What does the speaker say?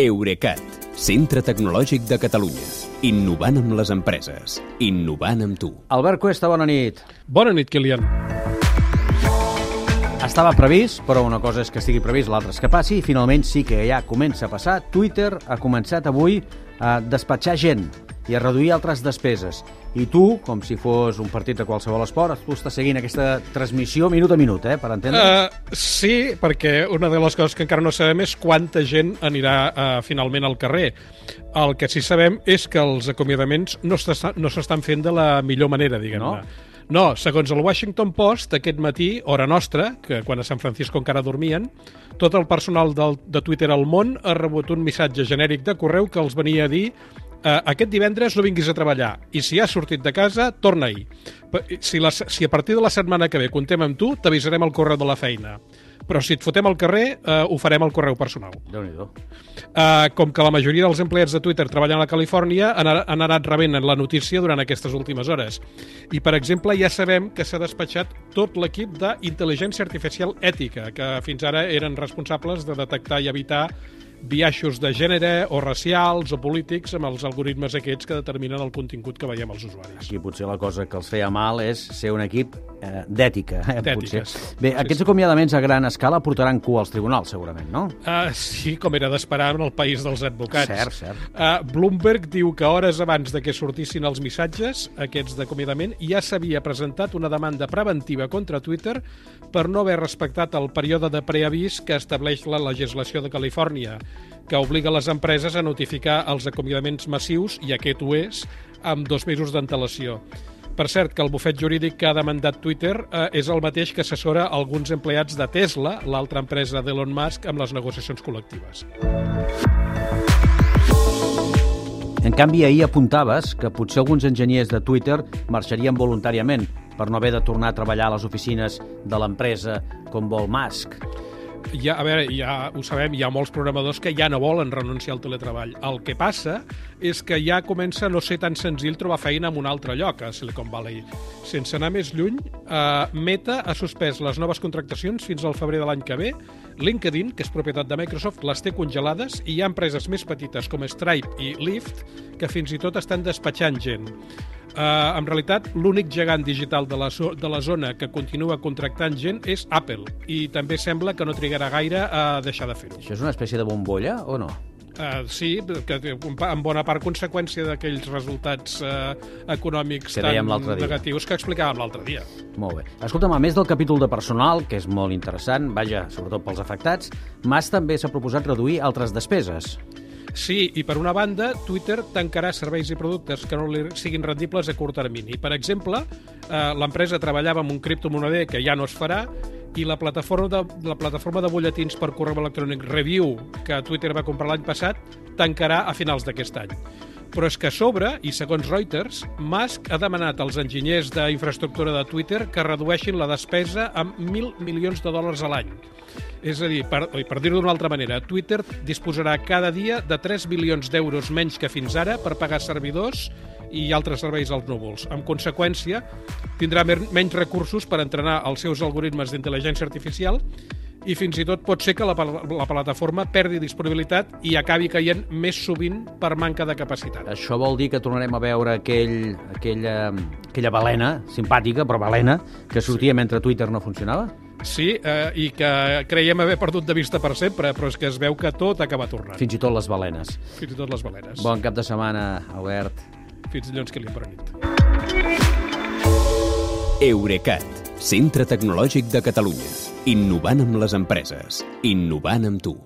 Eurecat, centre tecnològic de Catalunya. Innovant amb les empreses. Innovant amb tu. Albert Cuesta, bona nit. Bona nit, Kilian. Estava previst, però una cosa és que estigui previst, l'altra és que passi, i finalment sí que ja comença a passar. Twitter ha començat avui a despatxar gent i a reduir altres despeses. I tu, com si fos un partit de qualsevol esport, tu estàs seguint aquesta transmissió minut a minut, eh, per entendre? Uh, sí, perquè una de les coses que encara no sabem és quanta gent anirà uh, finalment al carrer. El que sí sabem és que els acomiadaments no s'estan no fent de la millor manera, diguem-ne. No? No, segons el Washington Post, aquest matí, hora nostra, que quan a San Francisco encara dormien, tot el personal del, de Twitter al món ha rebut un missatge genèric de correu que els venia a dir eh, aquest divendres no vinguis a treballar i si has sortit de casa, torna-hi. Si, la, si a partir de la setmana que ve contem amb tu, t'avisarem al correu de la feina. Però si et fotem al carrer, eh, ho farem al correu personal. déu nhi eh, Com que la majoria dels empleats de Twitter treballen a la Califòrnia, han, han anat rebent la notícia durant aquestes últimes hores. I, per exemple, ja sabem que s'ha despatxat tot l'equip d'intel·ligència artificial ètica, que fins ara eren responsables de detectar i evitar biaixos de gènere o racials o polítics amb els algoritmes aquests que determinen el contingut que veiem als usuaris. Aquí potser la cosa que els feia mal és ser un equip eh, d'ètica. Eh, potser. Bé, sí, aquests acomiadaments a gran escala portaran cua als tribunals, segurament, no? Uh, sí, com era d'esperar en el país dels advocats. Cert, cert. Uh, Bloomberg diu que hores abans de que sortissin els missatges, aquests d'acomiadament, ja s'havia presentat una demanda preventiva contra Twitter per no haver respectat el període de preavís que estableix la legislació de Califòrnia que obliga les empreses a notificar els acomiadaments massius, i aquest ho és, amb dos mesos d'antelació. Per cert, que el bufet jurídic que ha demandat Twitter eh, és el mateix que assessora alguns empleats de Tesla, l'altra empresa d'Elon Musk, amb les negociacions col·lectives. En canvi, ahir apuntaves que potser alguns enginyers de Twitter marxarien voluntàriament per no haver de tornar a treballar a les oficines de l'empresa com vol Musk ja, a veure, ja ho sabem, hi ha molts programadors que ja no volen renunciar al teletreball. El que passa és que ja comença a no ser tan senzill trobar feina en un altre lloc, a Silicon Valley. Sense anar més lluny, eh, Meta ha suspès les noves contractacions fins al febrer de l'any que ve, LinkedIn, que és propietat de Microsoft, les té congelades i hi ha empreses més petites com Stripe i Lyft que fins i tot estan despatxant gent. Uh, en realitat, l'únic gegant digital de la, de la zona que continua contractant gent és Apple i també sembla que no trigarà gaire a deixar de fer-ho. Això és una espècie de bombolla o no? Uh, sí, que en bona part conseqüència d'aquells resultats uh, econòmics que tan negatius que explicàvem l'altre dia. Molt bé. Escolta'm, a més del capítol de personal, que és molt interessant, vaja, sobretot pels afectats, Mas també s'ha proposat reduir altres despeses. Sí, i per una banda, Twitter tancarà serveis i productes que no li siguin rendibles a curt termini. Per exemple, eh, l'empresa treballava amb un criptomoneder que ja no es farà i la plataforma de, la plataforma de butlletins per correu electrònic Review, que Twitter va comprar l'any passat, tancarà a finals d'aquest any. Però és que a sobre, i segons Reuters, Musk ha demanat als enginyers d'infraestructura de Twitter que redueixin la despesa amb 1.000 milions de dòlars a l'any. És a dir, per, per dir-ho d'una altra manera, Twitter disposarà cada dia de 3 bilions d'euros menys que fins ara per pagar servidors i altres serveis als núvols. En conseqüència, tindrà menys recursos per entrenar els seus algoritmes d'intel·ligència artificial i fins i tot pot ser que la, la plataforma perdi disponibilitat i acabi caient més sovint per manca de capacitat. Això vol dir que tornarem a veure aquell, aquella, aquella balena, simpàtica, però balena, que sortia sí. mentre Twitter no funcionava? Sí, eh, i que creiem haver perdut de vista per sempre, però és que es veu que tot acaba tornant. Fins i tot les balenes. Fins i tot les balenes. Bon cap de setmana, Albert. Fins dilluns que li per nit. Eurecat, centre tecnològic de Catalunya. Innovant amb les empreses. Innovant amb tu.